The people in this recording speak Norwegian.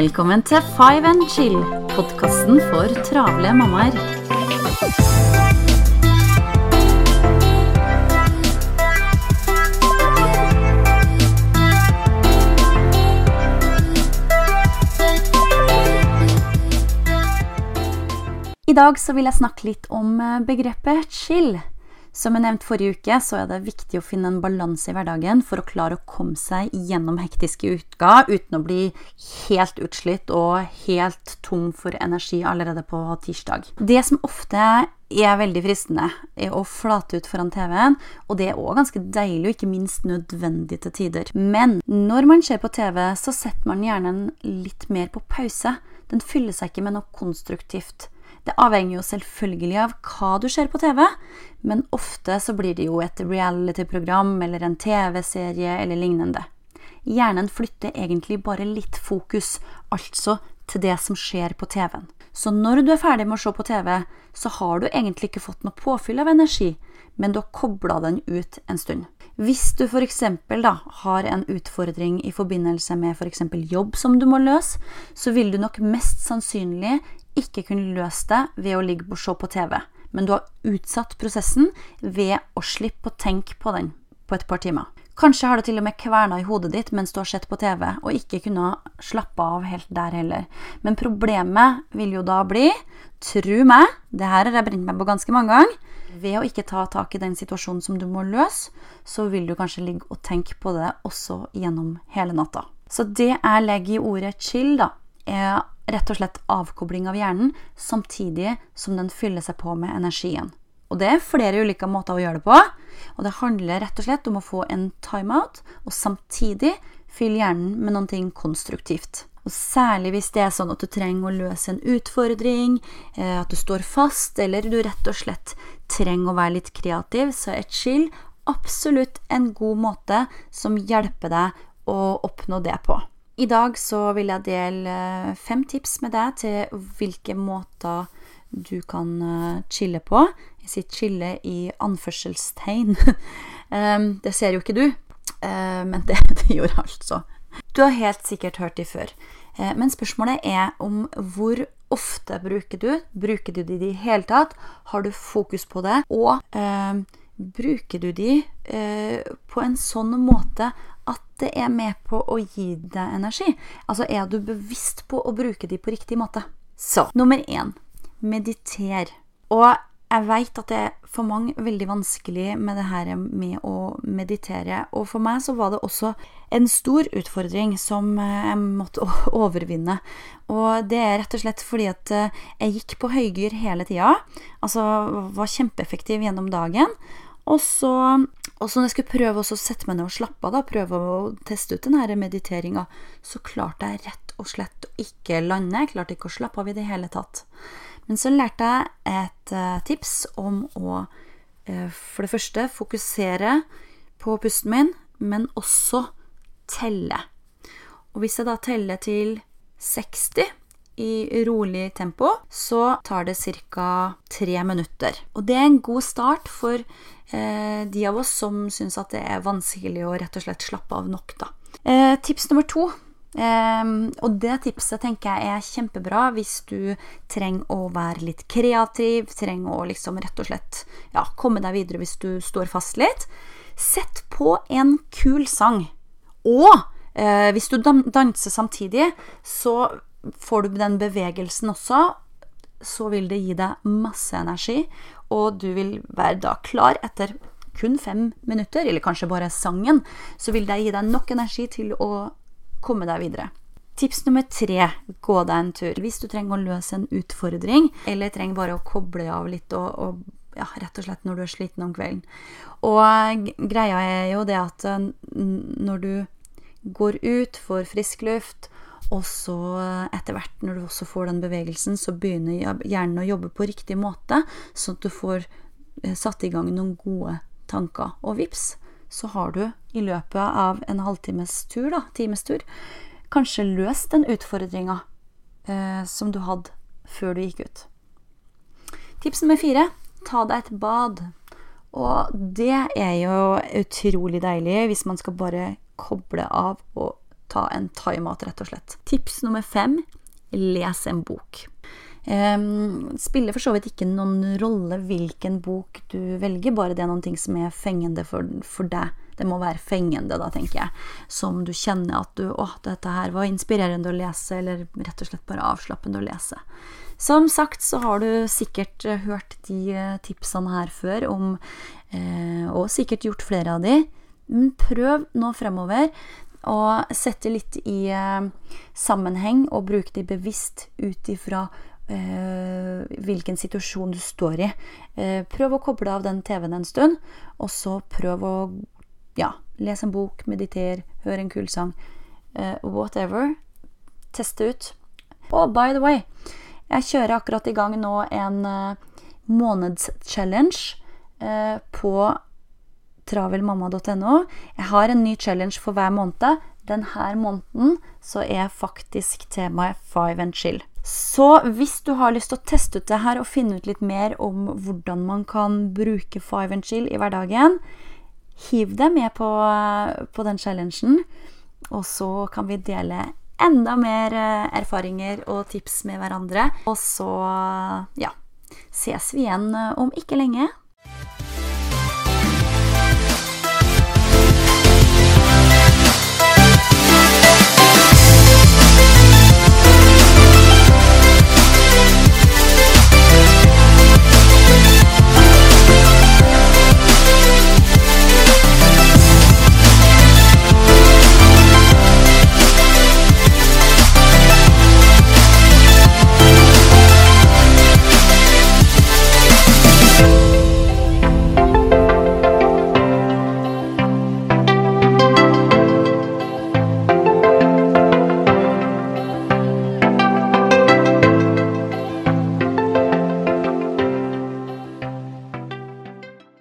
Velkommen til Five and Chill, podkasten for travle mammaer. I dag så vil jeg snakke litt om eh, begrepet chill. Som jeg nevnte forrige uke, så er det viktig å finne en balanse i hverdagen for å klare å komme seg gjennom hektiske uker uten å bli helt utslitt og helt tom for energi allerede på tirsdag. Det som ofte er veldig fristende, er å flate ut foran TV-en, og det er òg ganske deilig og ikke minst nødvendig til tider. Men når man ser på TV, så setter man hjernen litt mer på pause. Den fyller seg ikke med noe konstruktivt. Det avhenger jo selvfølgelig av hva du ser på TV, men ofte så blir det jo et reality-program eller en TV-serie eller lignende. Hjernen flytter egentlig bare litt fokus, altså til det som skjer på TV-en. Så når du er ferdig med å se på TV, så har du egentlig ikke fått noe påfyll av energi, men du har kobla den ut en stund. Hvis du f.eks. har en utfordring i forbindelse med f.eks. jobb som du må løse, så vil du nok mest sannsynlig ikke kunne løse det ved å ligge og se på TV, men du har utsatt prosessen ved å slippe å tenke på den på et par timer. Kanskje har det til og med kverna i hodet ditt mens du har sett på TV, og ikke kunne slappe av helt der heller. Men problemet vil jo da bli, tru meg, det her har jeg brent meg på ganske mange ganger, ved å ikke ta tak i den situasjonen som du må løse, så vil du kanskje ligge og tenke på det også gjennom hele natta. Så det jeg legger i ordet chill, da, er rett og slett avkobling av hjernen, samtidig som den fyller seg på med energien. Og det er flere ulike måter å gjøre det på. Og det handler rett og slett om å få en timeout, og samtidig fylle hjernen med noe konstruktivt. Og særlig hvis det er sånn at du trenger å løse en utfordring, eh, at du står fast, eller du rett og slett trenger å være litt kreativ, så er chill absolutt en god måte som hjelper deg å oppnå det på. I dag så vil jeg dele eh, fem tips med deg til hvilke måter du kan eh, chille på. Jeg sier chille i anførselstegn. Ehm, det ser jo ikke du, eh, men det, det gjorde altså. Du har helt sikkert hørt de før. Men spørsmålet er om hvor ofte bruker du? Bruker du de i det hele tatt? Har du fokus på det? Og eh, bruker du de eh, på en sånn måte at det er med på å gi deg energi? Altså er du bevisst på å bruke de på riktig måte? Så nummer én mediter. Og jeg veit at det er for mange veldig vanskelig med det her med å meditere. Og for meg så var det også en stor utfordring som jeg måtte overvinne. Og det er rett og slett fordi at jeg gikk på høygyr hele tida. Altså var kjempeeffektiv gjennom dagen. Og så, og så når jeg skulle prøve å sette meg ned og slappe av, prøve å teste ut denne mediteringa, så klarte jeg rett og slett å ikke lande. Jeg klarte ikke å slappe av i det hele tatt. Men så lærte jeg et uh, tips om å uh, for det første fokusere på pusten min, men også telle. Og hvis jeg da teller til 60 i rolig tempo, så tar det ca. tre minutter. Og det er en god start for eh, de av oss som syns at det er vanskelig å rett og slett slappe av nok, da. Eh, tips nummer to. Um, og det tipset tenker jeg er kjempebra hvis du trenger å være litt kreativ, trenger å liksom rett og slett ja, komme deg videre hvis du står fast litt. Sett på en kul sang. Og uh, hvis du danser samtidig, så får du den bevegelsen også, så vil det gi deg masse energi, og du vil være da klar etter kun fem minutter, eller kanskje bare sangen, så vil det gi deg nok energi til å komme deg videre. Tips nummer tre gå deg en tur. Hvis du trenger å løse en utfordring, eller trenger bare å koble av litt og, og ja, rett og slett når du er sliten om kvelden. Og greia er jo det at når du går ut, får frisk luft, og så etter hvert, når du også får den bevegelsen, så begynner hjernen å jobbe på riktig måte, sånn at du får eh, satt i gang noen gode tanker. Og vips, så har du i løpet av en halvtimes tur, da, times tur, kanskje løst den utfordringa eh, som du hadde før du gikk ut. Tips nummer fire ta deg et bad. Og det er jo utrolig deilig hvis man skal bare koble av og ta en thaimat, rett og slett. Tips nummer fem les en bok. Um, spiller for så vidt ikke noen rolle hvilken bok du velger, bare det er noen ting som er fengende for, for deg. Det må være fengende, da, tenker jeg. Som du kjenner at du Å, dette her var inspirerende å lese, eller rett og slett bare avslappende å lese. Som sagt så har du sikkert eh, hørt de eh, tipsene her før om eh, Og sikkert gjort flere av de. Prøv nå fremover å sette litt i eh, sammenheng og bruke de bevisst ut ifra eh, hvilken situasjon du står i. Eh, prøv å koble av den TV-en en stund, og så prøv å ja, lese en bok, meditere, høre en kul sang. Uh, whatever. Teste ut. Og by the way, jeg kjører akkurat i gang nå en uh, månedschallenge uh, på travelmamma.no. Jeg har en ny challenge for hver måned. Denne måneden så er faktisk temaet Five and Chill. Så hvis du har lyst til å teste ut det her og finne ut litt mer om hvordan man kan bruke Five and Chill i hverdagen, hiv deg med på, på den challengen. Og så kan vi dele enda mer eh, erfaringer og tips med hverandre. Og så, ja, ses vi igjen om ikke lenge.